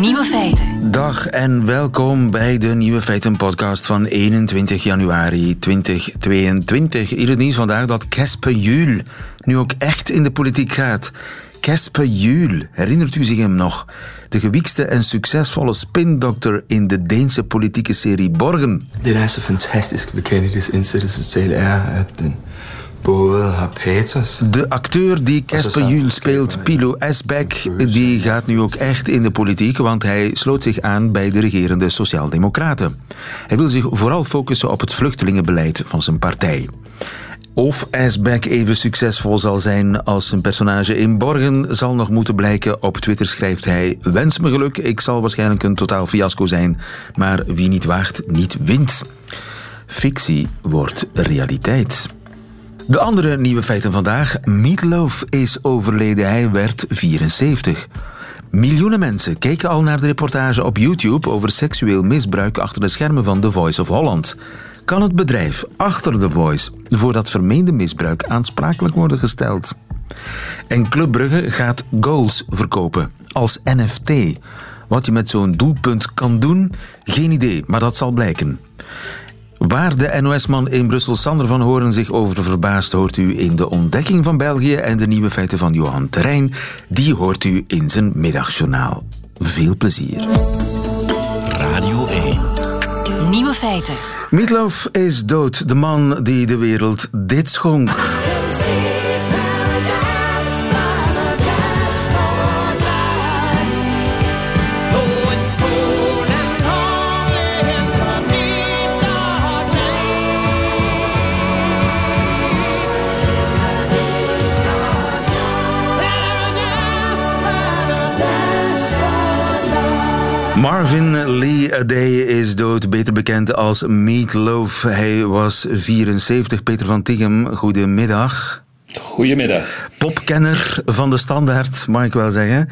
Nieuwe feiten. Dag en welkom bij de Nieuwe Feiten podcast van 21 januari 2022. Hier het nieuws vandaag dat Kespe Juul nu ook echt in de politiek gaat. Kespe Juul, herinnert u zich hem nog? De gewiekste en succesvolle spindokter in de Deense politieke serie Borgen. Det er så fantastisk ved Kennedys indsættelsestale er, at De acteur die Kespe Juul speelt, Pilo Esbeck, die gaat nu ook echt in de politiek, want hij sloot zich aan bij de regerende Sociaaldemocraten. Hij wil zich vooral focussen op het vluchtelingenbeleid van zijn partij. Of Esbeck even succesvol zal zijn als zijn personage in Borgen zal nog moeten blijken. Op Twitter schrijft hij: Wens me geluk, ik zal waarschijnlijk een totaal fiasco zijn. Maar wie niet waagt, niet wint. Fictie wordt realiteit. De andere nieuwe feiten vandaag. Meatloaf is overleden. Hij werd 74. Miljoenen mensen keken al naar de reportage op YouTube over seksueel misbruik achter de schermen van The Voice of Holland. Kan het bedrijf achter The Voice voor dat vermeende misbruik aansprakelijk worden gesteld? En Club Brugge gaat goals verkopen als NFT. Wat je met zo'n doelpunt kan doen, geen idee, maar dat zal blijken. Waar de NOS-man in Brussel Sander van Horen zich over verbaast, hoort u in de ontdekking van België en de nieuwe feiten van Johan Terrein. Die hoort u in zijn middagjournaal. Veel plezier. Radio 1. Nieuwe feiten. Meatloaf is dood, de man die de wereld dit schonk. Marvin Lee Day is dood, beter bekend als Meatloaf. Hij was 74. Peter van Tichem, goedemiddag. Goedemiddag. Popkenner van de standaard, mag ik wel zeggen.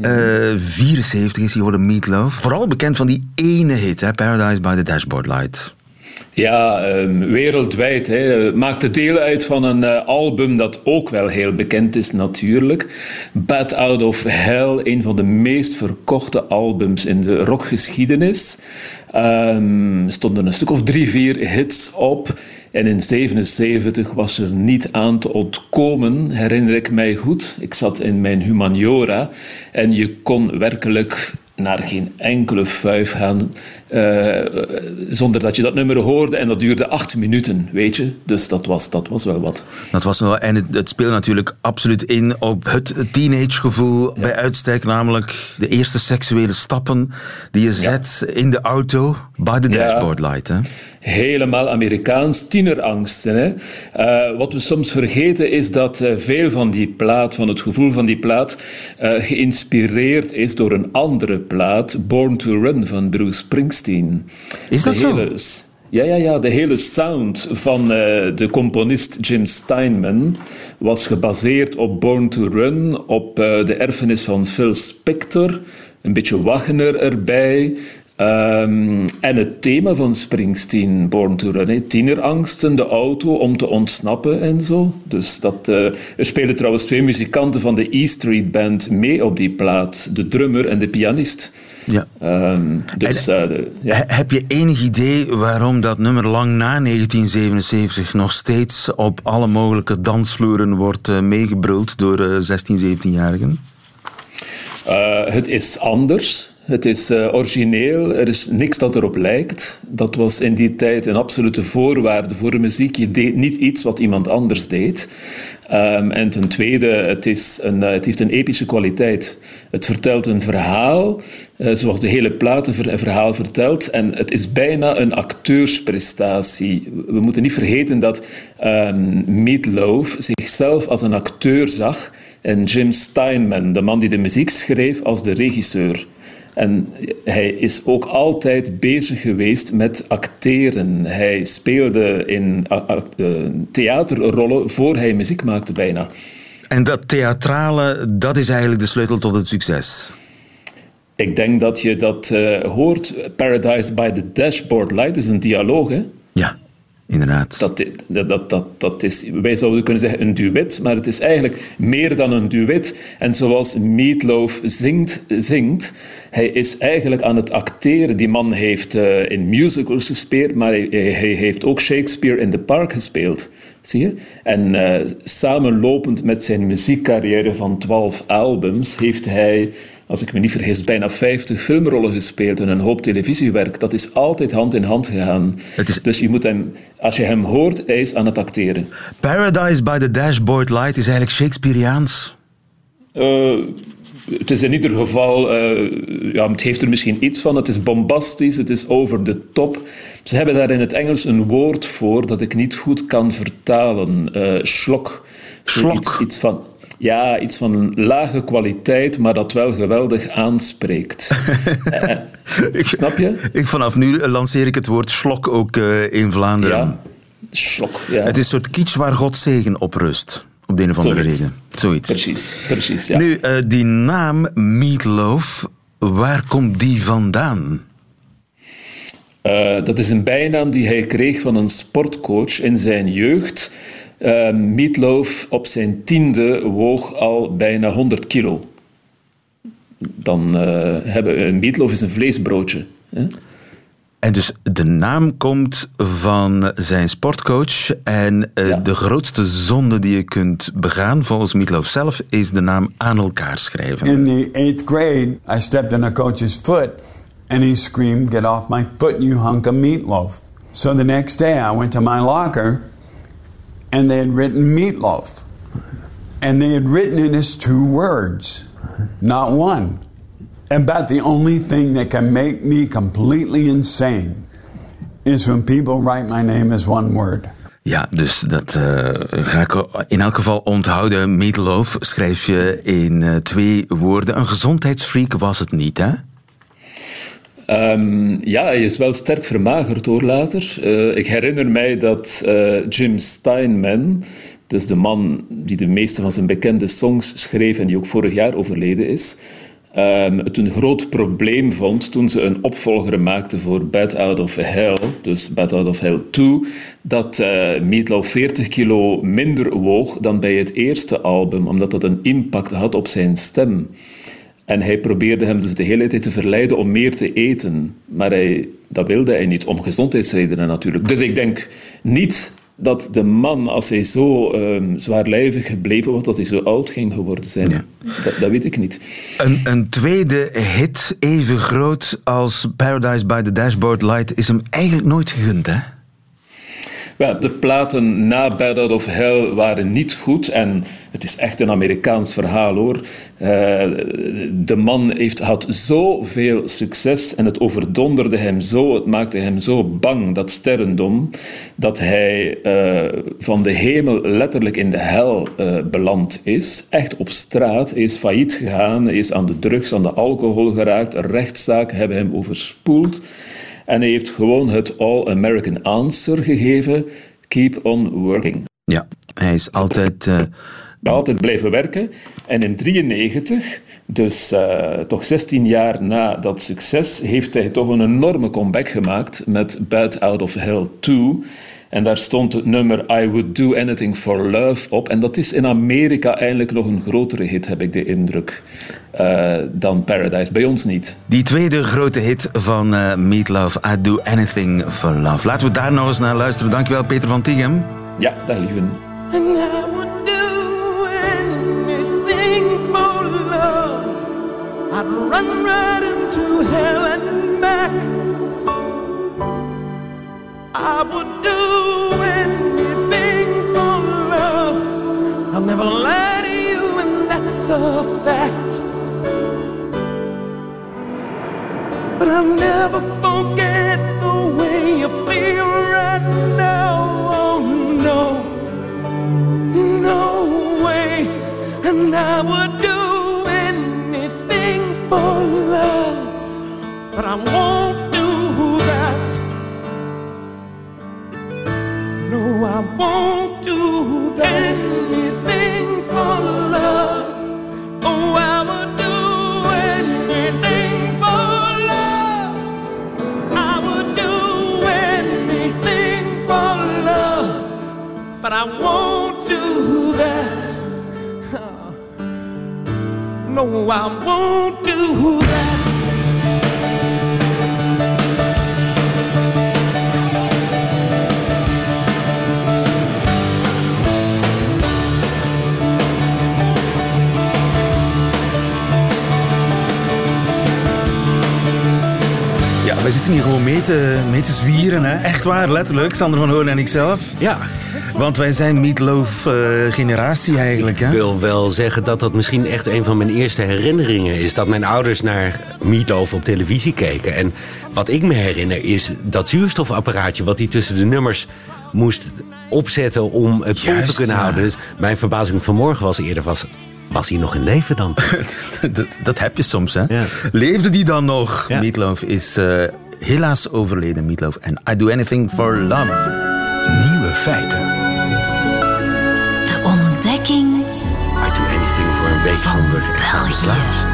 Eh, 74 is hij geworden, Meatloaf. Vooral bekend van die ene hit, hè, Paradise by the Dashboard Light. Ja, ehm, wereldwijd. Hè. Maakte deel uit van een eh, album dat ook wel heel bekend is natuurlijk. Bad Out of Hell, een van de meest verkochte albums in de rockgeschiedenis. Ehm stonden een stuk of drie, vier hits op. En in 77 was er niet aan te ontkomen, herinner ik mij goed. Ik zat in mijn humaniora en je kon werkelijk naar geen enkele fuif gaan eh, zonder dat je dat nummer hoorde. En dat duurde acht minuten, weet je. Dus dat was, dat was wel wat. Dat was wel, en het, het speelde natuurlijk absoluut in op het teenagegevoel bij uitstek, namelijk de eerste seksuele stappen die je zet in de auto the Ja. dashboard light. Hè? Helemaal Amerikaans, tienerangsten. Hè? Eh, wat we soms vergeten is dat eh, veel van die plaat, van het gevoel van die plaat, geïnspireerd is door een andere plaat, Born to Run van Bruce Springsteen. Is dat De zo? hele ja, ja, ja, de hele sound van eh, de componist Jim Steinman was gebaseerd op Born to Run, op eh, de erfenis van Phil Spector, een beetje Wagner erbij. Ehm, en het thema van Springsteen, Born to Run, hè, tienerangsten, de auto om te ontsnappen en zo. Dus dat, eh, er spelen trouwens twee muzikanten van de E Street Band mee op die plaat, de drummer en de pianist. Ja. Ehm, dus, eh, de- ja. He- Heb je enig idee waarom dat nummer lang na 1977 nog steeds op alle mogelijke dansvloeren wordt eh, meegebruld door eh, 16, 17-jarigen? Eh, het is anders. Het is eh, origineel. Er is niks dat erop lijkt. Dat was in die tijd een absolute voorwaarde voor muziek. Je deed niet iets wat iemand anders deed. Ehm, en ten tweede, het, is een, eh, het heeft een epische kwaliteit. Het vertelt een verhaal, eh, zoals de hele plaat een ver- een verhaal vertelt. En het is bijna een acteursprestatie. We moeten niet vergeten dat ehm Meatloaf zichzelf als een acteur zag en Jim Steinman, de man die de muziek schreef, als de regisseur. En hij is ook altijd bezig geweest met acteren. Hij speelde in eh, theaterrollen voor hij muziek maakte bijna. En dat theatrale, dat is eigenlijk de sleutel tot het succes. Ik denk dat je dat eh, hoort. Paradise by the Dashboard Light is een dialoog, hè? Ja. Inderdaad. Dat, dat, dat, dat is, wij zouden kunnen zeggen een duet, maar het is eigenlijk meer dan een duet. En zoals Meatloaf zingt, zingt hij is eigenlijk aan het acteren. Die man heeft uh, in musicals gespeeld, maar hij, hij, heeft ook Shakespeare in the Park gespeeld. Zie je? En uh, samenlopend met zijn muziekcarrière van 12 albums heeft hij als ik me niet vergis, bijna 50 filmrollen gespeeld en een hoop televisiewerk. Dat is altijd hand in hand gegaan. Is... Dus je moet hem, als je hem hoort, hij is aan het acteren. Paradise by the Dashboard Light is eigenlijk Shakespeareaans. Uh, het is in ieder geval, uh, ja, het heeft er misschien iets van. Het is bombastisch, het is over de top. Ze hebben daar in het Engels een woord voor dat ik niet goed kan vertalen. Uh, slok. Slok. Iets, iets van ja, iets van lage kwaliteit, maar dat wel geweldig aanspreekt. eh, snap je? Ik, vanaf nu lanceer ik het woord slok ook uh, in Vlaanderen. Ja, slok. Ja. Het is een soort kitsch waar God zegen op rust. Op de een of andere Zoiets. reden. Zoiets. Precies, precies. Ja. Nu, uh, die naam Meatloaf, waar komt die vandaan? Uh, dat is een bijnaam die hij kreeg van een sportcoach in zijn jeugd. Uh, Meatloaf op zijn tiende woog al bijna 100 kilo. Dan uh, hebben een meatloaf is een vleesbroodje. Hè? En dus de naam komt van zijn sportcoach. En uh, ja. de grootste zonde die je kunt begaan, volgens Meatloaf zelf, is de naam aan elkaar schrijven. In the eighth grade, I stepped on a coach's foot and he screamed, Get off my foot, you hunk of meatloaf. So the next day I went to my locker and they had written meatloaf. And they had written it as two words, not one. About the only thing that can make me completely insane is when people write my name as one word. Ja, dus dat uh, ga ik in elk geval onthouden. Meatloaf schrijf je in uh, twee woorden. Een gezondheidsfreak was het niet, hè? Um, ja, hij is wel sterk vermagerd hoor later. Uh, ik herinner mij dat uh, Jim Steinman, dus de man die de meeste van zijn bekende songs schreef en die ook vorig jaar overleden is, um, het een groot probleem vond toen ze een opvolger maakten voor Bad Out of Hell, dus Bad Out of Hell 2, dat uh, Meatloaf 40 kilo minder woog dan bij het eerste album, omdat dat een impact had op zijn stem. En hij probeerde hem dus de hele tijd te verleiden om meer te eten. Maar hij, dat wilde hij niet, om gezondheidsredenen natuurlijk. Dus ik denk niet dat de man, als hij zo um, zwaarlijvig gebleven was, dat hij zo oud ging geworden zijn. Ja. Dat, dat, weet ik niet. Een, een, tweede hit, even groot als Paradise by the Dashboard Light, is hem eigenlijk nooit gegund, hè? De platen na Bad of Hell waren niet goed. En het is echt een Amerikaans verhaal hoor. Uh, de man heeft, had zoveel succes en het overdonderde hem zo, het maakte hem zo bang, dat sterrendom, dat hij uh, van de hemel letterlijk in de hel uh, beland is. Echt op straat. Is failliet gegaan, is aan de drugs, aan de alcohol geraakt. Rechtszaken hebben hem overspoeld. En hij heeft gewoon het All-American Answer gegeven: keep on working. Ja, hij is altijd. Uh... Altijd blijven werken. En in 1993, dus uh, toch 16 jaar na dat succes, heeft hij toch een enorme comeback gemaakt met Bad Out of Hell 2. En daar stond het nummer I Would Do Anything for Love op. En dat is in Amerika eigenlijk nog een grotere hit, heb ik de indruk, uh, dan Paradise. Bij ons niet. Die tweede grote hit van uh, Meatloaf, I Do Anything for Love. Laten we daar nog eens naar luisteren. Dankjewel, Peter van Tighem. Ja, dag lieve. And I would do anything for love. I'd run right into hell and back. I would do anything for love. I'll never lie to you, and that's a fact. But I'll never forget the way you feel right now. Oh no, no way. And I would do anything for love, but I won't won't do. Anything for love. Oh, I would do anything for love. I would do anything for love, but I won't do that. No, I won't do that. Hier gewoon mee te, mee te zwieren. Hè? Echt waar, letterlijk. Sander van Hoorn en ikzelf. Ja, Want wij zijn Meatloaf-generatie eigenlijk. ik Hè? wil wel zeggen dat dat misschien echt een van mijn eerste herinneringen is. Dat mijn ouders naar Meatloaf op televisie keken. En wat ik me herinner is dat zuurstofapparaatje wat hij tussen de nummers moest opzetten om het vol te kunnen ja. houden. Dus mijn verbazing vanmorgen was eerder was, was hij nog in leven dan? dat, dat heb je soms, hè? Ja. Leefde die dan nog? Ja. Meatloaf is eh, helaas overleden, Meatloaf. En I Do Anything For Love. Nieuwe feiten. De ontdekking I do anything voor een week van zonder examen België.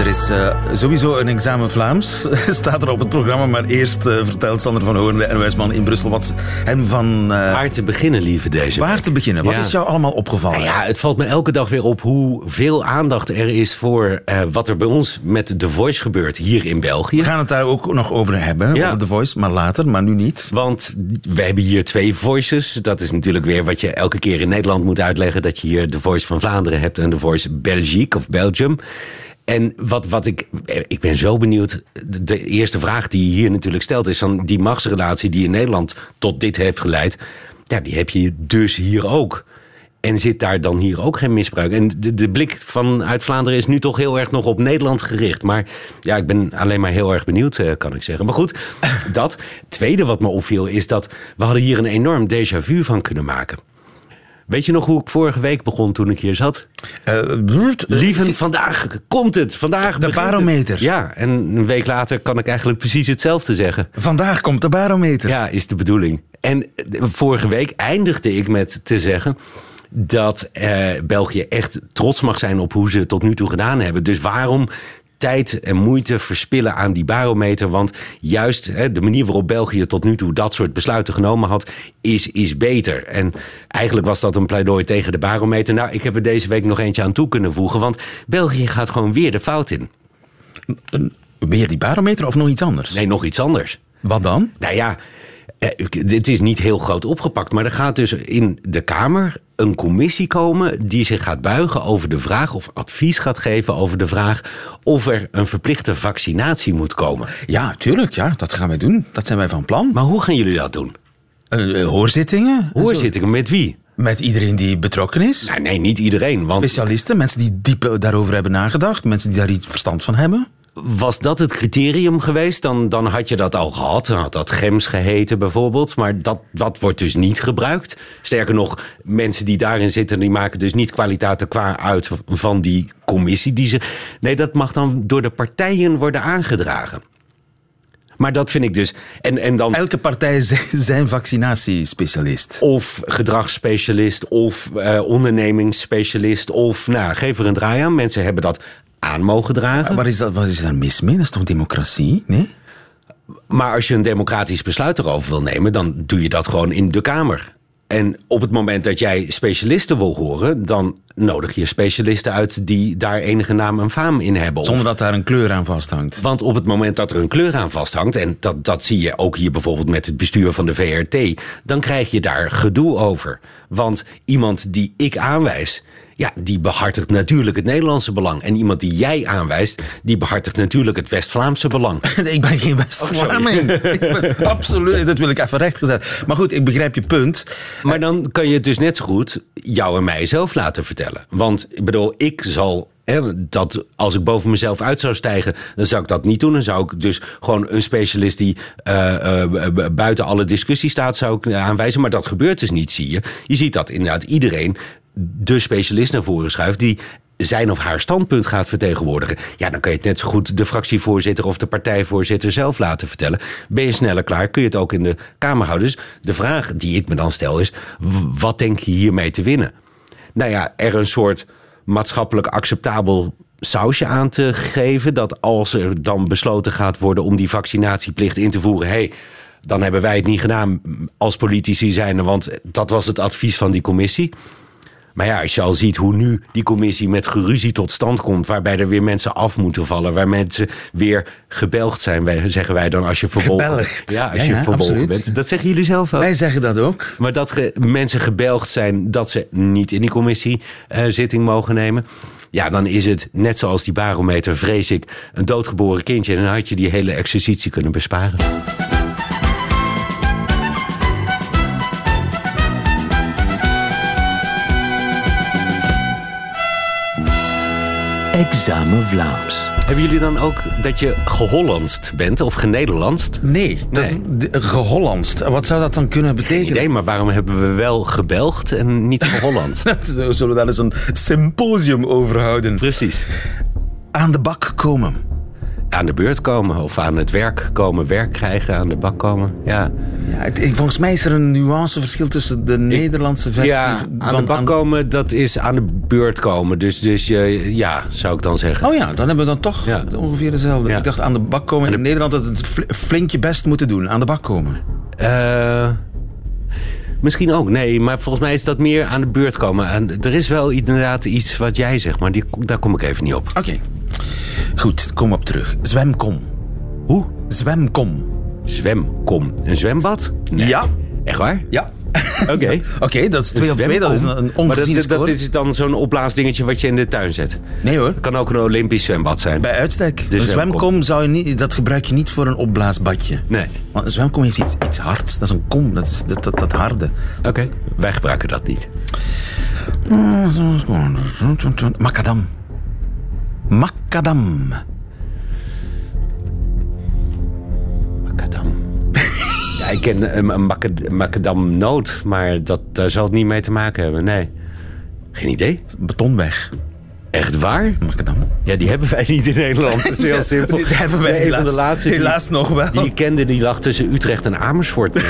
Er is eh, sowieso een examen Vlaams, staat er op het programma. Maar eerst eh, vertelt Sander van Hoorn, de NOS-man in Brussel, wat hem van... eh, Waar te beginnen, lieve deze waar te beginnen? Wat Ja. is jou allemaal opgevallen? Nou ja, het valt me elke dag weer op hoeveel aandacht er is voor wat er bij ons met The Voice gebeurt hier in België. We gaan het daar ook nog over hebben, Ja. over The Voice, maar later, maar nu niet. Want we hebben hier twee voices. Dat is natuurlijk weer wat je elke keer in Nederland moet uitleggen. Dat je hier de Voice van Vlaanderen hebt en de Voice Belgique of Belgium. En wat, wat ik, ik ben zo benieuwd. De, de eerste vraag die je hier natuurlijk stelt is dan die machtsrelatie die in Nederland tot dit heeft geleid. Ja, die heb je dus hier ook. En zit daar dan hier ook geen misbruik? En de, de blik vanuit Vlaanderen is nu toch heel erg nog op Nederland gericht. Maar ja, ik ben alleen maar heel erg benieuwd, eh, kan ik zeggen. Maar goed, dat. Tweede wat me opviel is dat we hadden hier een enorm déjà vu van kunnen maken. Weet je nog hoe ik vorige week begon toen ik hier zat? Lieven, vandaag komt het. Vandaag De het. barometer. Ja, en een week later kan ik eigenlijk precies hetzelfde zeggen. Vandaag komt de barometer. Ja, is de bedoeling. En eh, vorige week eindigde ik met te zeggen dat eh, België echt trots mag zijn op hoe ze het tot nu toe gedaan hebben. Dus waarom tijd en moeite verspillen aan die barometer? Want juist hè, de manier waarop België tot nu toe dat soort besluiten genomen had, is, is beter. En eigenlijk was dat een pleidooi tegen de barometer. Nou, ik heb er deze week nog eentje aan toe kunnen voegen, want België gaat gewoon weer de fout in. Weer die barometer of nog iets anders? Nee, nog iets anders. Wat dan? Nou ja, eh, dit is niet heel groot opgepakt, maar er gaat dus in de Kamer een commissie komen die zich gaat buigen over de vraag of advies gaat geven over de vraag of er een verplichte vaccinatie moet komen. Ja, tuurlijk. Ja, dat gaan wij doen. Dat zijn wij van plan. Maar hoe gaan jullie dat doen? Eh, eh, hoorzittingen? Hoorzittingen met wie? Met iedereen die betrokken is. Nou, nee, niet iedereen. Want Specialisten, mensen die diep daarover hebben nagedacht. Mensen die daar iets verstand van hebben. Was dat het criterium geweest, dan, dan had je dat al gehad. Dan had dat GEMS geheten bijvoorbeeld. Maar dat, dat wordt dus niet gebruikt. Sterker nog, mensen die daarin zitten... die maken dus niet kwaliteit qua uit van die commissie. Die ze, nee, dat mag dan door de partijen worden aangedragen. Maar dat vind ik dus... En, en dan Elke partij zijn vaccinatiespecialist. of gedragsspecialist of eh, ondernemingsspecialist... of, nou, geef er een draai aan. Mensen hebben dat aan mogen dragen. Wat is, dat, wat is daar mis mee? Dat is toch democratie? Nee? Maar als je een democratisch besluit erover wil nemen, dan doe je dat gewoon in de Kamer. En op het moment dat jij specialisten wil horen, dan nodig je specialisten uit die daar enige naam en faam in hebben. Zonder dat daar een kleur aan vasthangt. want op het moment dat er een kleur aan vasthangt, en dat, dat zie je ook hier bijvoorbeeld met het bestuur van de VRT, dan krijg je daar gedoe over. Want iemand die ik aanwijs, ja, die behartigt natuurlijk het Nederlandse belang. En iemand die jij aanwijst, die behartigt natuurlijk het West-Vlaamse belang. ik ben geen West-Vlaming. Ben- Absoluut, dat wil ik even rechtgezet. Maar goed, ik begrijp je punt. Maar dan kan je het dus net zo goed jou en mij zelf laten vertellen. Want ik bedoel, ik zal. Dat als ik boven mezelf uit zou stijgen, dan zou ik dat niet doen. Dan zou ik dus gewoon een specialist die eh, eh, buiten alle discussie staat, zou ik aanwijzen. Maar dat gebeurt dus niet, zie je. Je ziet dat inderdaad iedereen de specialist naar voren schuift die zijn of haar standpunt gaat vertegenwoordigen. Ja, dan kan je het net zo goed de fractievoorzitter of de partijvoorzitter zelf laten vertellen. Ben je sneller klaar, kun je het ook in de Kamer houden. Dus de vraag die ik me dan stel is, wat denk je hiermee te winnen? Nou ja, er een soort maatschappelijk acceptabel sausje aan te geven. Dat als er dan besloten gaat worden om die vaccinatieplicht in te voeren. Hey, dan hebben wij het niet gedaan als politici zijn, want dat was het advies van die commissie. Maar ja, als je al ziet hoe nu die commissie met geruzie tot stand komt, waarbij er weer mensen af moeten vallen, waar mensen weer gebelgd zijn, wij- zeggen wij dan als je verbolgen Gebelgd. Ja, als Ja, je ja, verbolgen absoluut. bent. Dat zeggen jullie zelf ook. Wij zeggen dat ook. Maar dat ge- mensen gebelgd zijn dat ze niet in die commissie eh, zitting mogen nemen. Ja, dan is het net zoals die barometer, vrees ik, een doodgeboren kindje. En dan had je die hele exercitie kunnen besparen. Examen Vlaams. Hebben jullie dan ook dat je gehollandst bent of genederlandst? Nee, Nee. gehollandst. Wat zou dat dan kunnen betekenen? Nee, maar waarom hebben we wel gebelgd en niet gehollandst? We zullen daar eens een symposium over houden. Precies. Aan de bak komen. Aan de beurt komen of aan het werk komen, werk krijgen, aan de bak komen. Ja, Ja, het- volgens mij is er een nuanceverschil tussen de Nederlandse versie ja van... aan de bak komen, dat is aan de beurt komen. Dus, dus eh, ja, zou ik dan zeggen. Oh ja, dan hebben we dan toch Ja. ongeveer dezelfde. Ja. Ik dacht aan de bak komen in Nederland dat het fl- flink je best moeten doen. Aan de bak komen. Eh, misschien ook, nee. Maar volgens mij is dat meer aan de beurt komen. En er is wel inderdaad iets wat jij zegt, maar die, daar kom ik even niet op. Oké. Goed, kom op terug. Zwemkom. Hoe? Zwemkom. Zwemkom. Een zwembad? Nee. Ja. Echt waar? Ja. Oké. Oké, dat is twee op twee. Dat is een, een Maar dat, is dan zo'n opblaasdingetje wat je in de tuin zet. Nee hoor. Kan ook een Olympisch zwembad zijn. Bij uitstek. De een zwemkom. zwemkom zou je niet, dat gebruik je niet voor een opblaasbadje. Nee. Want een zwemkom heeft iets, iets hards. Dat is een kom. Dat is dat, dat, dat harde. Oké. Wij gebruiken dat niet. Macadam. Macadam. Macadam. ja, ik ken een, een macad- macadamnoot, maar dat, daar zal het niet mee te maken hebben. Nee. Geen idee. Betonweg. Echt waar? Macadam. Ja, die hebben wij niet in Nederland. Dat is heel Ja, simpel. die hebben wij Nee, een helaas- de laatste die- helaas nog wel. Die ik kende, die lag tussen Utrecht en Amersfoort.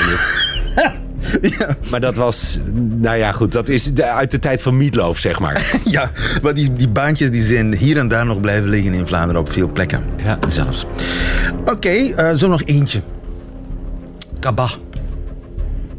Ja. Maar dat was, nou ja, goed, dat is de- uit de tijd van Meatloaf, zeg maar. Ja, maar die, die baantjes die zijn hier en daar nog blijven liggen in Vlaanderen op veel plekken. Ja. Zelfs. Oké, eh, zo nog eentje. Kaba.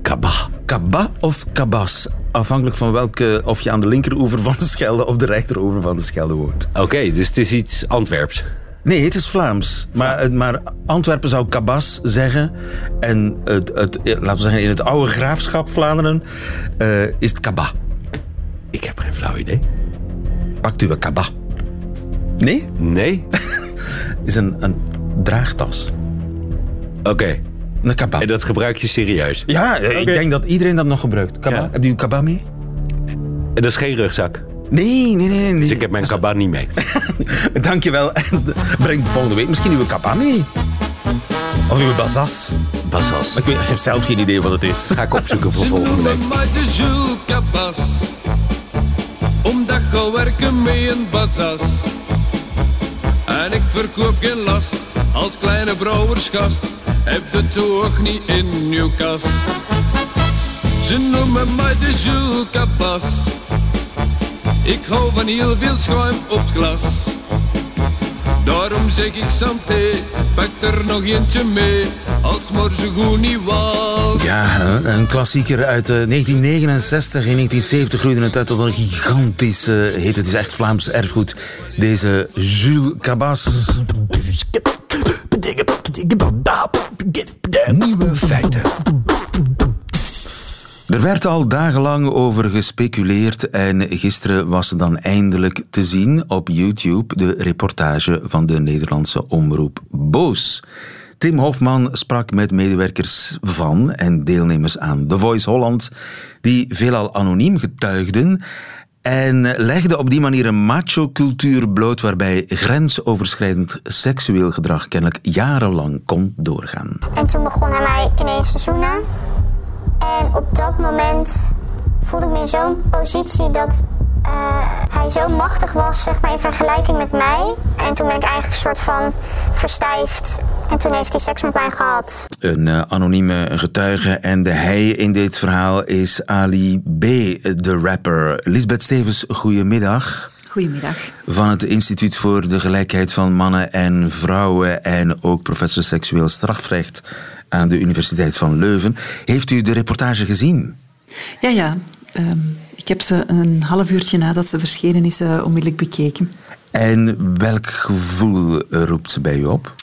Kaba. Kaba of kabas? Afhankelijk van welke, of je aan de linkeroever van de Schelde of de rechteroever van de Schelde woont. Oké, dus het is iets Antwerps. Nee, het is Vlaams. Maar, maar Antwerpen zou kabas zeggen. En het, het, eh, laten we zeggen, in het oude graafschap Vlaanderen eh, is het kaba. Ik heb geen flauw idee. Pakt u een kaba? Nee? Nee? Is een, een draagtas. Oké. Een kaba. En dat gebruik je serieus. Ja, eh, ik denk dat iedereen dat nog gebruikt. Kaba. Ja. Heb je uw kaba mee? En dat is geen rugzak. Nee, nee, nee. nee. Dus ik heb mijn kaba niet mee. Dankjewel. En Breng volgende week misschien uw kaba mee. Of uw bazas. Basas. Ik, weet, ik heb zelf geen idee wat het is. Ga ik opzoeken voor volgende week. noemen mij de Jules Cabas Omdat ga werken met een bazas En ik verkoop geen last Als kleine brouwersgast Heb het ook niet in uw kas Ze noemen mij de Jules Cabas Ik hou van heel veel schuim op het glas Daarom zeg ik santé, pak er nog eentje mee, als morgen goed niet was. Ja, een klassieker uit eh, 1969. In 1970 groeide het uit tot een gigantische hit. Het is echt Vlaams erfgoed. Deze Jules Cabas. Nieuwe feiten. Er werd al dagenlang over gespeculeerd en gisteren was ze dan eindelijk te zien op YouTube de reportage van de Nederlandse omroep Boos. Tim Hofman sprak met medewerkers van en deelnemers aan The Voice Holland, die veelal anoniem getuigden en legde op die manier een macho-cultuur bloot waarbij grensoverschrijdend seksueel gedrag kennelijk jarenlang kon doorgaan. En toen begon hij mij ineens te zoenen. En op dat moment voelde ik me in zo'n positie dat eh, hij zo machtig was, zeg maar, in vergelijking met mij. En toen ben ik eigenlijk een soort van verstijfd. En toen heeft hij seks met mij gehad. Een eh, anonieme getuige en de hij in dit verhaal is Ali B., de rapper. Lisbeth Stevens, goedemiddag. Goedemiddag. Van het Instituut voor de Gelijkheid van Mannen en Vrouwen en ook professor seksueel strafrecht aan de Universiteit van Leuven. Heeft u de reportage gezien? Ja, ja. Ehm, ik heb ze een half uurtje nadat ze verschenen is uh, onmiddellijk bekeken. En welk gevoel roept ze bij u op?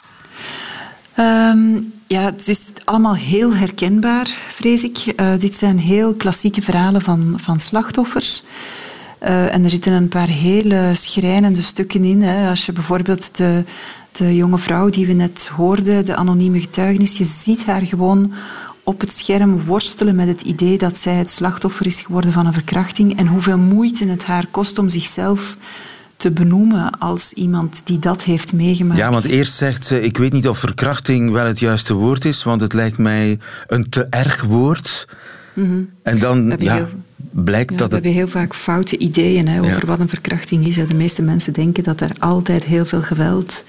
Um, ja, het is allemaal heel herkenbaar, vrees ik. Uh, dit zijn heel klassieke verhalen van, van slachtoffers. Uh, en er zitten een paar hele schrijnende stukken in. Hè. Als je bijvoorbeeld de, de jonge vrouw die we net hoorden, de anonieme getuigenis, je ziet haar gewoon op het scherm worstelen met het idee dat zij het slachtoffer is geworden van een verkrachting en hoeveel moeite het haar kost om zichzelf te benoemen als iemand die dat heeft meegemaakt. Ja, want eerst zegt ze, ik weet niet of verkrachting wel het juiste woord is, want het lijkt mij een te erg woord. Mm En dan ja, blijkt ja, dat we hebben heel vaak foute ideeën hè, over wat een verkrachting is. De meeste mensen denken dat er altijd heel veel geweld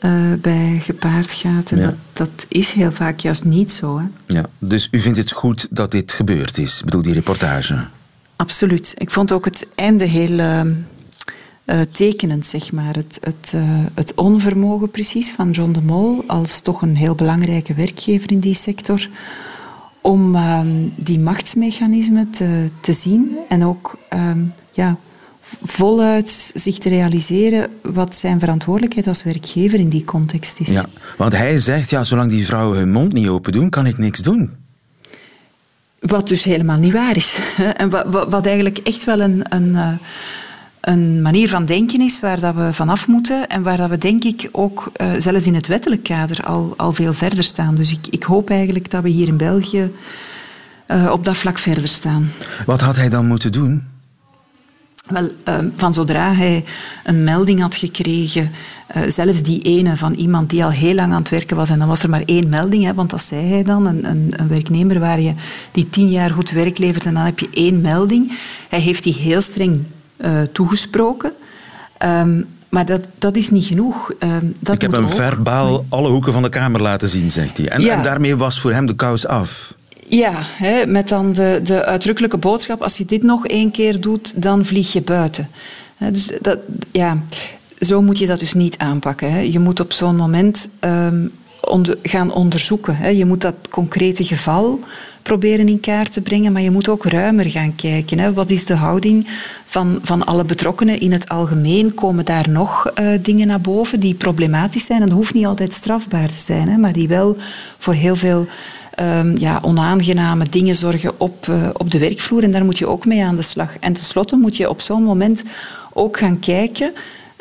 uh, bij gepaard gaat. En dat, dat is heel vaak juist niet zo. Hè. Ja, dus u vindt het goed dat dit gebeurd is? Ik bedoel, die reportage. Absoluut. Ik vond ook het einde heel uh, tekenend, zeg maar. Het, het, uh, het onvermogen precies van John de Mol als toch een heel belangrijke werkgever in die sector om um, die machtsmechanismen te, te zien en ook um, ja, voluit zich te realiseren wat zijn verantwoordelijkheid als werkgever in die context is. Ja, want hij zegt, ja, zolang die vrouwen hun mond niet open doen, kan ik niks doen. Wat dus helemaal niet waar is. En wat, wat eigenlijk echt wel een, een, eh, een manier van denken is waar dat we vanaf moeten en waar dat we denk ik ook uh, zelfs in het wettelijk kader al, al veel verder staan. Dus ik, ik hoop eigenlijk dat we hier in België uh, op dat vlak verder staan. Wat had hij dan moeten doen? Wel, uh, van zodra hij een melding had gekregen, uh, zelfs die ene van iemand die al heel lang aan het werken was, en dan was er maar één melding, hè, want dat zei hij dan, een, een, een, werknemer waar je die tien jaar goed werk levert en dan heb je één melding. Hij heeft die heel streng uh, toegesproken. Um, maar dat, dat is niet genoeg. Um, dat Ik heb hem verbaal alle hoeken van de kamer laten zien, zegt hij. En, ja. en daarmee was voor hem de kous af. Ja, hè, met dan de, de uitdrukkelijke boodschap: als je dit nog één keer doet, dan vlieg je buiten. Hè, dus dat, ja, zo moet je dat dus niet aanpakken. Hè. Je moet op zo'n moment um, gaan onderzoeken. Hè. Je moet dat concrete geval proberen in kaart te brengen, maar je moet ook ruimer gaan kijken. Hè. Wat is de houding van, van alle betrokkenen in het algemeen? Komen daar nog uh, dingen naar boven die problematisch zijn? En dat hoeft niet altijd strafbaar te zijn, hè, maar die wel voor heel veel um, ja, onaangename dingen zorgen op, uh, op de werkvloer. En daar moet je ook mee aan de slag. En tenslotte moet je op zo'n moment ook gaan kijken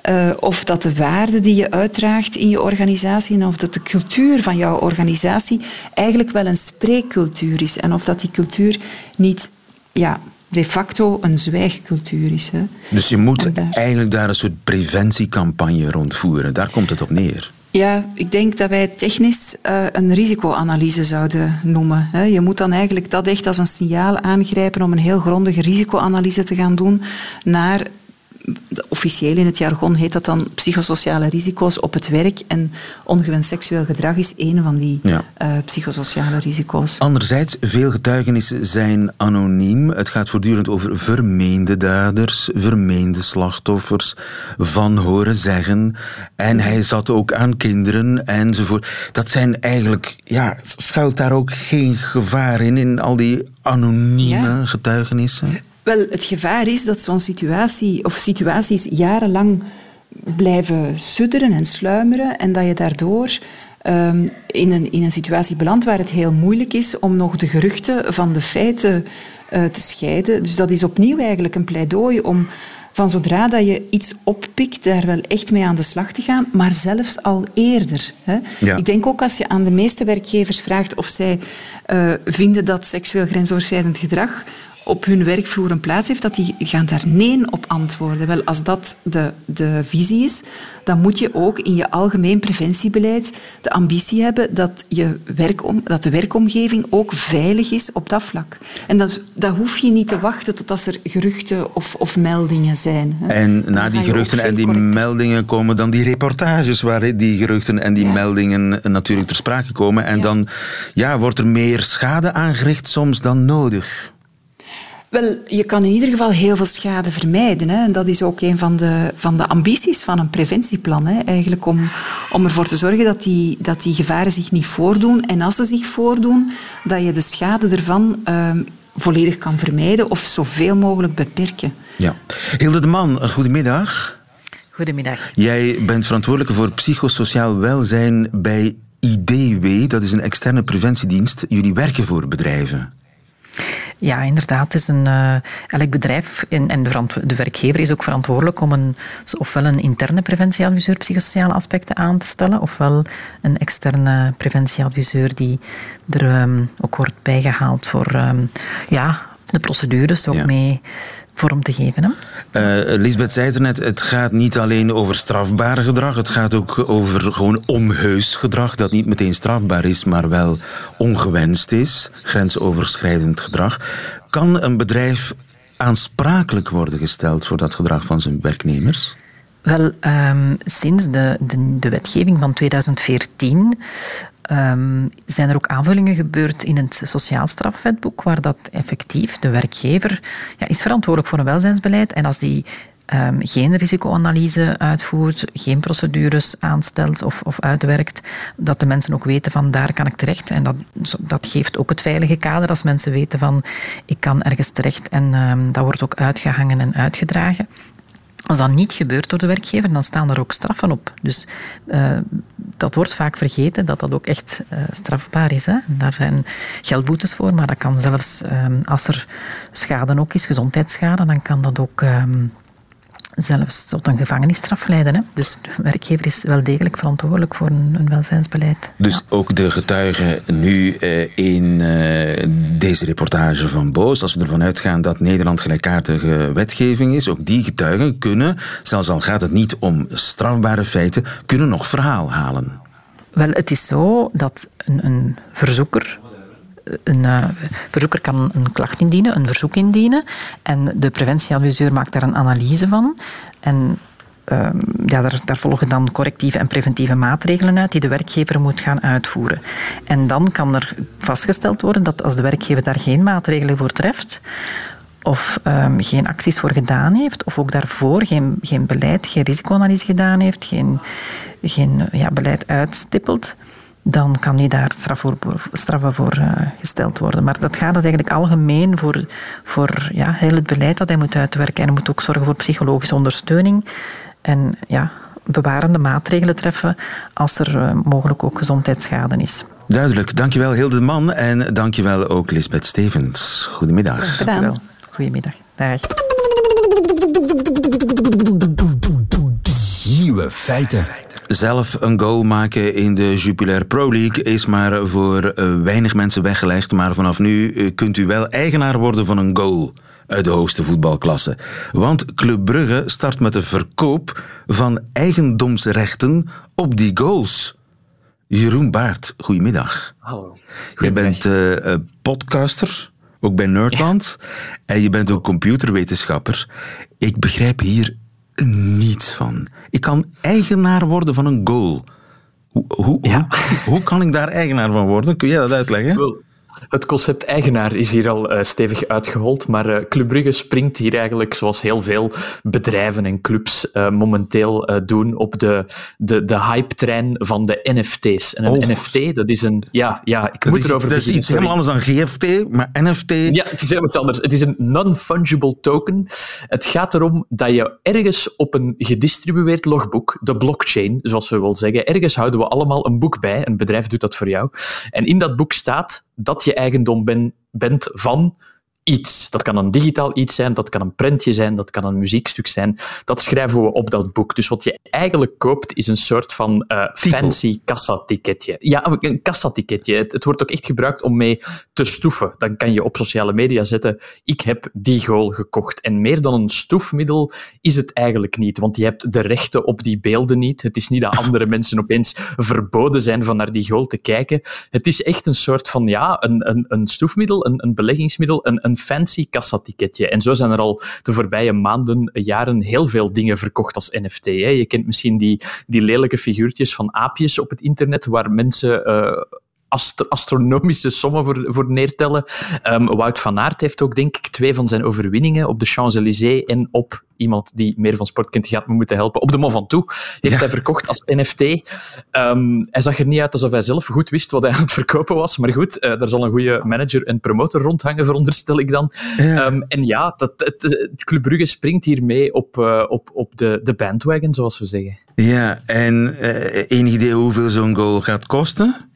uh, of dat de waarden die je uitdraagt in je organisatie en of dat de cultuur van jouw organisatie eigenlijk wel een spreekcultuur is. En of dat die cultuur niet ja, de facto een zwijgcultuur is. Hè. Dus je moet daar... eigenlijk daar een soort preventiecampagne rondvoeren. Daar komt het op neer. Ja, ik denk dat wij technisch uh, een risicoanalyse zouden noemen. Je moet dan eigenlijk dat echt als een signaal aangrijpen om een heel grondige risicoanalyse te gaan doen naar officieel in het jargon heet dat dan psychosociale risico's op het werk. En ongewenst seksueel gedrag is een van die ja. uh, psychosociale risico's. Anderzijds, veel getuigenissen zijn anoniem. Het gaat voortdurend over vermeende daders, vermeende slachtoffers, van horen zeggen. En hij zat ook aan kinderen enzovoort. Dat zijn eigenlijk, ja, schuilt daar ook geen gevaar in, in al die anonieme ja. getuigenissen? Wel, het gevaar is dat zo'n situatie of situaties jarenlang blijven sudderen en sluimeren en dat je daardoor um, in, een, in een situatie belandt waar het heel moeilijk is om nog de geruchten van de feiten uh, te scheiden. Dus dat is opnieuw eigenlijk een pleidooi om van zodra dat je iets oppikt, daar wel echt mee aan de slag te gaan, maar zelfs al eerder. Hè. Ja. Ik denk ook als je aan de meeste werkgevers vraagt of zij uh, vinden dat seksueel grensoverschrijdend gedrag op hun werkvloer een plaats heeft, dat die gaan daar nee op antwoorden. Wel, als dat de, de visie is, dan moet je ook in je algemeen preventiebeleid de ambitie hebben dat, je werkom, dat de werkomgeving ook veilig is op dat vlak. En dat, dat hoef je niet te wachten tot als er geruchten of, of meldingen zijn. Hè. En na die geruchten en die correct. meldingen komen dan die reportages waar die geruchten en die ja. meldingen natuurlijk ter sprake komen. En ja. dan ja, wordt er meer schade aangericht soms dan nodig. Wel, je kan in ieder geval heel veel schade vermijden. Hè. En dat is ook een van de, van de ambities van een preventieplan. Hè. Eigenlijk om, om ervoor te zorgen dat die, dat die gevaren zich niet voordoen. En als ze zich voordoen, dat je de schade ervan ehm, volledig kan vermijden of zoveel mogelijk beperken. Ja. Hilde de Man, goedemiddag. Goedemiddag. Jij bent verantwoordelijke voor psychosociaal welzijn bij IDW. Dat is een externe preventiedienst. Jullie werken voor bedrijven. Ja, inderdaad. Het is een, uh, elk bedrijf en, en de, de, werkgever is ook verantwoordelijk om een, ofwel een interne preventieadviseur psychosociale aspecten aan te stellen, ofwel een externe preventieadviseur die er um, ook wordt bijgehaald voor um, ja, de procedures ook ja. mee vorm te geven. Hè? Uh, Lisbeth zei het net, het gaat niet alleen over strafbaar gedrag, het gaat ook over gewoon onheus gedrag dat niet meteen strafbaar is, maar wel ongewenst is, grensoverschrijdend gedrag. Kan een bedrijf aansprakelijk worden gesteld voor dat gedrag van zijn werknemers? Wel, um, sinds de, de, de, wetgeving van 2014 um, zijn er ook aanvullingen gebeurd in het sociaal strafwetboek, waar dat effectief de werkgever ja, is verantwoordelijk voor een welzijnsbeleid. En als die um, geen risicoanalyse uitvoert, geen procedures aanstelt of, of uitwerkt, dat de mensen ook weten van daar kan ik terecht. En dat, dat geeft ook het veilige kader als mensen weten van ik kan ergens terecht en um, dat wordt ook uitgehangen en uitgedragen. Als dat niet gebeurt door de werkgever, dan staan er ook straffen op. Dus uh, dat wordt vaak vergeten, dat dat ook echt uh, strafbaar is. Hè. Daar zijn geldboetes voor, maar dat kan zelfs, um, als er schade ook is, gezondheidsschade, dan kan dat ook um, zelfs tot een gevangenisstraf leiden. Hè. Dus de werkgever is wel degelijk verantwoordelijk voor een, een welzijnsbeleid. Dus ja. ook de getuigen nu uh, in uh, deze reportage van Boos, als we ervan uitgaan dat Nederland gelijkaardige wetgeving is, ook die getuigen kunnen, zelfs al gaat het niet om strafbare feiten, kunnen nog verhaal halen. Wel, het is zo dat een, een verzoeker een uh, verzoeker kan een klacht indienen, een verzoek indienen. En de preventieadviseur maakt daar een analyse van. En uh, ja, daar, daar, volgen dan correctieve en preventieve maatregelen uit die de werkgever moet gaan uitvoeren. En dan kan er vastgesteld worden dat als de werkgever daar geen maatregelen voor treft, of um, geen acties voor gedaan heeft, of ook daarvoor geen, geen beleid, geen risicoanalyse gedaan heeft, geen, geen ja, beleid uitstippelt, dan kan die daar straf voor, straffen voor uh, gesteld worden. Maar dat gaat het eigenlijk algemeen voor, voor ja, heel het beleid dat hij moet uitwerken. En hij moet ook zorgen voor psychologische ondersteuning. En ja, bewarende maatregelen treffen als er uh, mogelijk ook gezondheidsschade is. Duidelijk. Dankjewel Hilde Man en dankjewel ook Lisbeth Stevens. Goedemiddag. Gedaan. Goedemiddag. Dag. Nieuwe feiten. Zelf een goal maken in de Jupiler Pro League is maar voor weinig mensen weggelegd. Maar vanaf nu kunt u wel eigenaar worden van een goal uit de hoogste voetbalklasse. Want Club Brugge start met de verkoop van eigendomsrechten op die goals. Jeroen Baart, goedemiddag. Hallo. Jij bent uh, podcaster, ook bij Nerdland. en je bent ook computerwetenschapper. Ik begrijp hier niets van. Ik kan eigenaar worden van een goal. Hoe, hoe, ja. hoe, hoe, kan ik daar eigenaar van worden? Kun jij dat uitleggen? Wel, het concept eigenaar is hier al uh, stevig uitgehold, maar uh, Club Brugge springt hier eigenlijk, zoals heel veel bedrijven en clubs uh, momenteel doen, op de, de, de hype-trein van de NFT's. En een oh. NFT, dat is een... Ja, ja ik dat moet is, erover Dat is iets helemaal anders dan GFT, maar NFT... Ja, het is helemaal iets anders. Het is een non-fungible token. Het gaat erom dat je ergens op een gedistribueerd logboek, de blockchain, zoals we wel zeggen, ergens houden we allemaal een boek bij, een bedrijf doet dat voor jou, en in dat boek staat dat je eigendom ben, bent van iets. Dat kan een digitaal iets zijn, dat kan een prentje zijn, dat kan een muziekstuk zijn. Dat schrijven we op dat boek. Dus wat je eigenlijk koopt is een soort van uh, fancy kassaticketje. Ja, een kassaticketje. Het, het wordt ook echt gebruikt om mee te stoeven. Dan kan je op sociale media zetten, ik heb die goal gekocht. En meer dan een stoefmiddel is het eigenlijk niet, want je hebt de rechten op die beelden niet. Het is niet dat andere mensen opeens verboden zijn van naar die goal te kijken. Het is echt een soort van, ja, een, een, een stoefmiddel, een, een beleggingsmiddel, een, een fancy kassaticketje. En zo zijn er al de voorbije maanden, jaren heel veel dingen verkocht als NFT. Hè. Je kent misschien die, die lelijke figuurtjes van aapjes op het internet, waar mensen uh, ast- astronomische sommen voor, voor neertellen. Ehm, Wout van Aert heeft ook, denk ik, twee van zijn overwinningen op de Champs-Élysées en op iemand die meer van sport kent, gaat me moeten helpen. Op de Mont Ventoux heeft hij verkocht als NFT. Ehm, hij zag er niet uit alsof hij zelf goed wist wat hij aan het verkopen was. Maar goed, eh, daar zal een goede manager en promotor rondhangen, veronderstel ik dan. Ehm, en ja, dat, het, Club Brugge springt hier mee op, eh, op, op de, de bandwagon, zoals we zeggen. Ja, en eh enig idee hoeveel zo'n goal gaat kosten?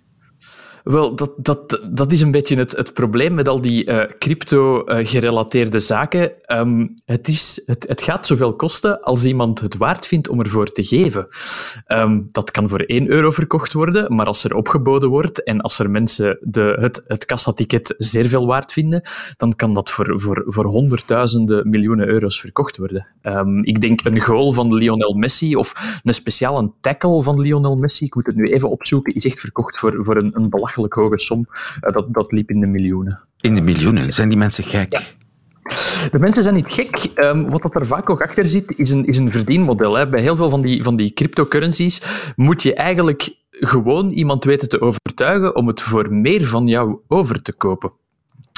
Wel, dat, dat, dat is een beetje het, het probleem met al die eh, crypto-gerelateerde zaken. Ehm, het, is, het, het gaat zoveel kosten als iemand het waard vindt om ervoor te geven. Ehm, dat kan voor 1 euro verkocht worden, maar als er opgeboden wordt en als er mensen de, het, het kassaticket zeer veel waard vinden, dan kan dat voor, voor, voor honderdduizenden miljoenen euro's verkocht worden. Ehm, ik denk een goal van Lionel Messi of een speciale tackle van Lionel Messi, ik moet het nu even opzoeken, is echt verkocht voor, voor een, een belachelijk hoge som. Eh, dat, dat liep in de miljoenen. In de miljoenen. Zijn die mensen gek? De mensen zijn niet gek. Ehm, wat dat er vaak ook achter zit, is een, is een verdienmodel. Hè. Bij heel veel van die, van die cryptocurrencies moet je eigenlijk gewoon iemand weten te overtuigen om het voor meer van jou over te kopen.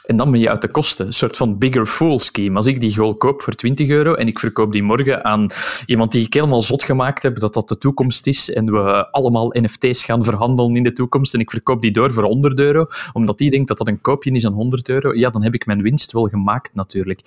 En dan ben je uit de kosten. Een soort van bigger fool scheme. Als ik die goal koop voor 20 euro en ik verkoop die morgen aan iemand die ik helemaal zot gemaakt heb, dat dat de toekomst is en we allemaal NFT's gaan verhandelen in de toekomst en ik verkoop die door voor 100 euro, omdat die denkt dat dat een koopje is aan 100 euro, ja, dan heb ik mijn winst wel gemaakt natuurlijk.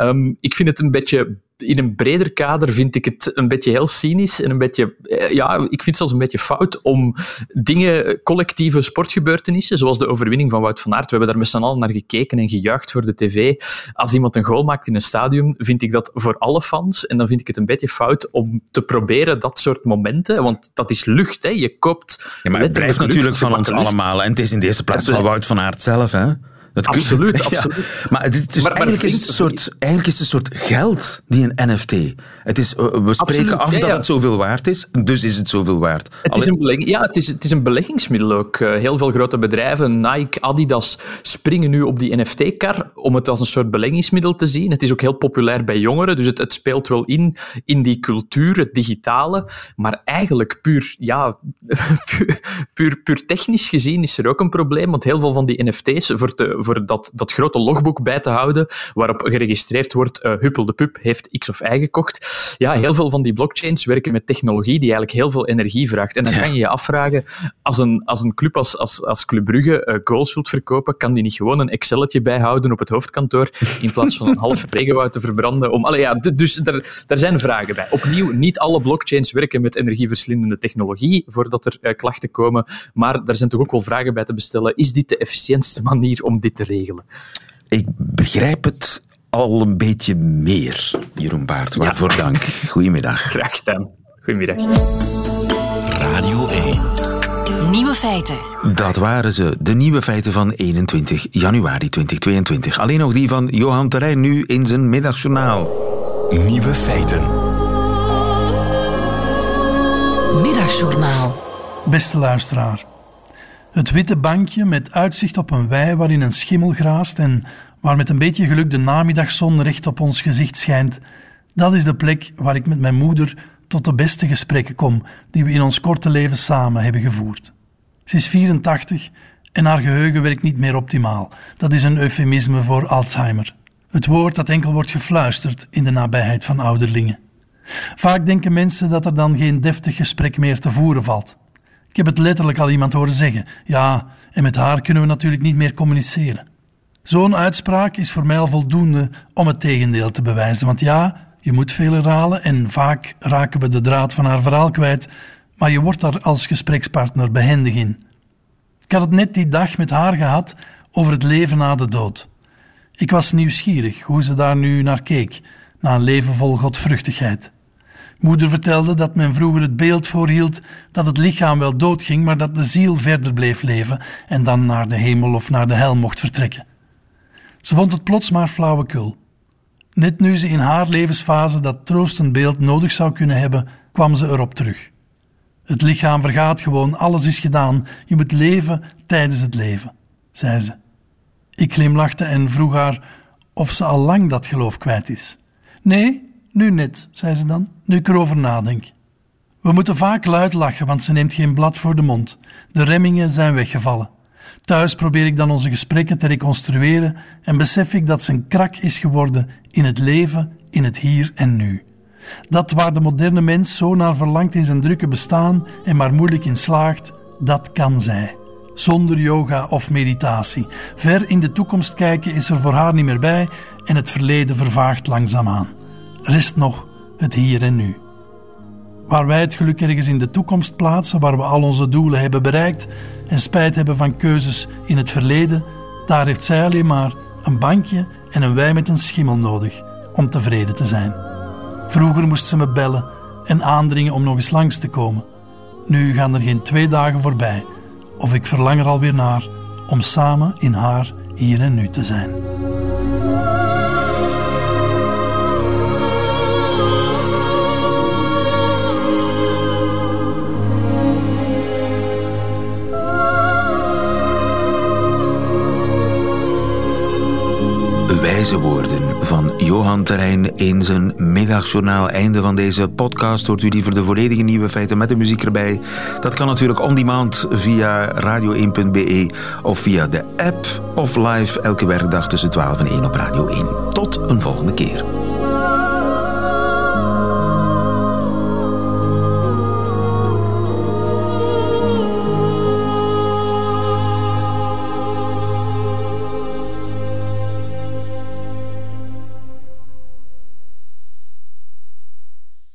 Um, ik vind het een beetje in een breder kader vind ik het een beetje heel cynisch en een beetje, ja, ik vind het zelfs een beetje fout om dingen, collectieve sportgebeurtenissen, zoals de overwinning van Wout van Aert, we hebben daar met z'n allen naar gekeken en gejuicht voor de tv. Als iemand een goal maakt in een stadion, vind ik dat voor alle fans en dan vind ik het een beetje fout om te proberen dat soort momenten, want dat is lucht, hè. Je koopt Ja, maar het blijft natuurlijk van ons allemaal. En het is in de eerste plaats van Wout van Aert zelf, hè? Dat Absoluut, Ja. absoluut. Maar, maar eigenlijk, is het klinkt- een soort, eigenlijk is het een soort geld, die een NFT. Het is, eh, we spreken Absoluut, af ja, dat ja. het zoveel waard is, dus is het zoveel waard. Het is, een beleg- ja, het, is, het is een beleggingsmiddel ook. Eh, heel veel grote bedrijven, Nike, Adidas, springen nu op die NFT-kar om het als een soort beleggingsmiddel te zien. Het is ook heel populair bij jongeren, dus het, het speelt wel in, in die cultuur, het digitale. Maar eigenlijk puur, ja, puur, puur, puur technisch gezien is er ook een probleem, want heel veel van die NFT's, voor, te, voor dat, dat grote logboek bij te houden, waarop geregistreerd wordt, eh, Huppel de Pup heeft X of Y gekocht. Ja, heel veel van die blockchains werken met technologie die eigenlijk heel veel energie vraagt. En dan kan je je afvragen, als een, als een club als, als, als Club Brugge eh, goals wilt verkopen, kan die niet gewoon een Excelletje bijhouden op het hoofdkantoor in plaats van een half regenwoud te verbranden? Om, allee, ja, dus daar, daar zijn vragen bij. Opnieuw, niet alle blockchains werken met energieverslindende technologie voordat er eh, klachten komen, maar daar zijn toch ook wel vragen bij te bestellen. Is dit de efficiëntste manier om dit te regelen? Ik begrijp het al een beetje meer, Jeroen Baart. Waarvoor dank. Goedemiddag. Graag gedaan. Goedemiddag. Radio 1. Nieuwe feiten. Dat waren ze, de nieuwe feiten van 21 januari 2022. Alleen nog die van Johan Terrein nu in zijn middagjournaal. Nieuwe feiten. Middagjournaal. Beste luisteraar. Het witte bankje met uitzicht op een wei waarin een schimmel graast en waar met een beetje geluk de namiddagzon recht op ons gezicht schijnt, dat is de plek waar ik met mijn moeder tot de beste gesprekken kom die we in ons korte leven samen hebben gevoerd. Ze is 84 en haar geheugen werkt niet meer optimaal. Dat is een eufemisme voor Alzheimer. Het woord dat enkel wordt gefluisterd in de nabijheid van ouderlingen. Vaak denken mensen dat er dan geen deftig gesprek meer te voeren valt. Ik heb het letterlijk al iemand horen zeggen. Ja, en met haar kunnen we natuurlijk niet meer communiceren. Zo'n uitspraak is voor mij al voldoende om het tegendeel te bewijzen. Want ja, je moet veel herhalen en vaak raken we de draad van haar verhaal kwijt, maar je wordt daar als gesprekspartner behendig in. Ik had het net die dag met haar gehad over het leven na de dood. Ik was nieuwsgierig hoe ze daar nu naar keek, na een leven vol godvruchtigheid. Moeder vertelde dat men vroeger het beeld voorhield dat het lichaam wel doodging, maar dat de ziel verder bleef leven en dan naar de hemel of naar de hel mocht vertrekken. Ze vond het plots maar flauwekul. Net nu ze in haar levensfase dat troostend beeld nodig zou kunnen hebben, kwam ze erop terug. Het lichaam vergaat gewoon, alles is gedaan, je moet leven tijdens het leven, zei ze. Ik glimlachte en vroeg haar of ze al lang dat geloof kwijt is. Nee, nu net, zei ze dan, nu ik erover nadenk. We moeten vaak luid lachen, want ze neemt geen blad voor de mond. De remmingen zijn weggevallen. Thuis probeer ik dan onze gesprekken te reconstrueren en besef ik dat ze een krak is geworden in het leven, in het hier en nu. Dat waar de moderne mens zo naar verlangt in zijn drukke bestaan en maar moeilijk in slaagt, dat kan zij. Zonder yoga of meditatie. Ver in de toekomst kijken is er voor haar niet meer bij en het verleden vervaagt langzaamaan. Rest nog het hier en nu. Waar wij het geluk ergens in de toekomst plaatsen, waar we al onze doelen hebben bereikt en spijt hebben van keuzes in het verleden, daar heeft zij alleen maar een bankje en een wei met een schimmel nodig om tevreden te zijn. Vroeger moest ze me bellen en aandringen om nog eens langs te komen. Nu gaan er geen twee dagen voorbij of ik verlang er alweer naar om samen in haar hier en nu te zijn. Wijze woorden van Johan Terrein in zijn middagjournaal. Einde van deze podcast. Hoort u liever de volledige nieuwe feiten met de muziek erbij? Dat kan natuurlijk on demand via radio1.be of via de app of live elke werkdag tussen 12 en 1 op Radio 1. Tot een volgende keer.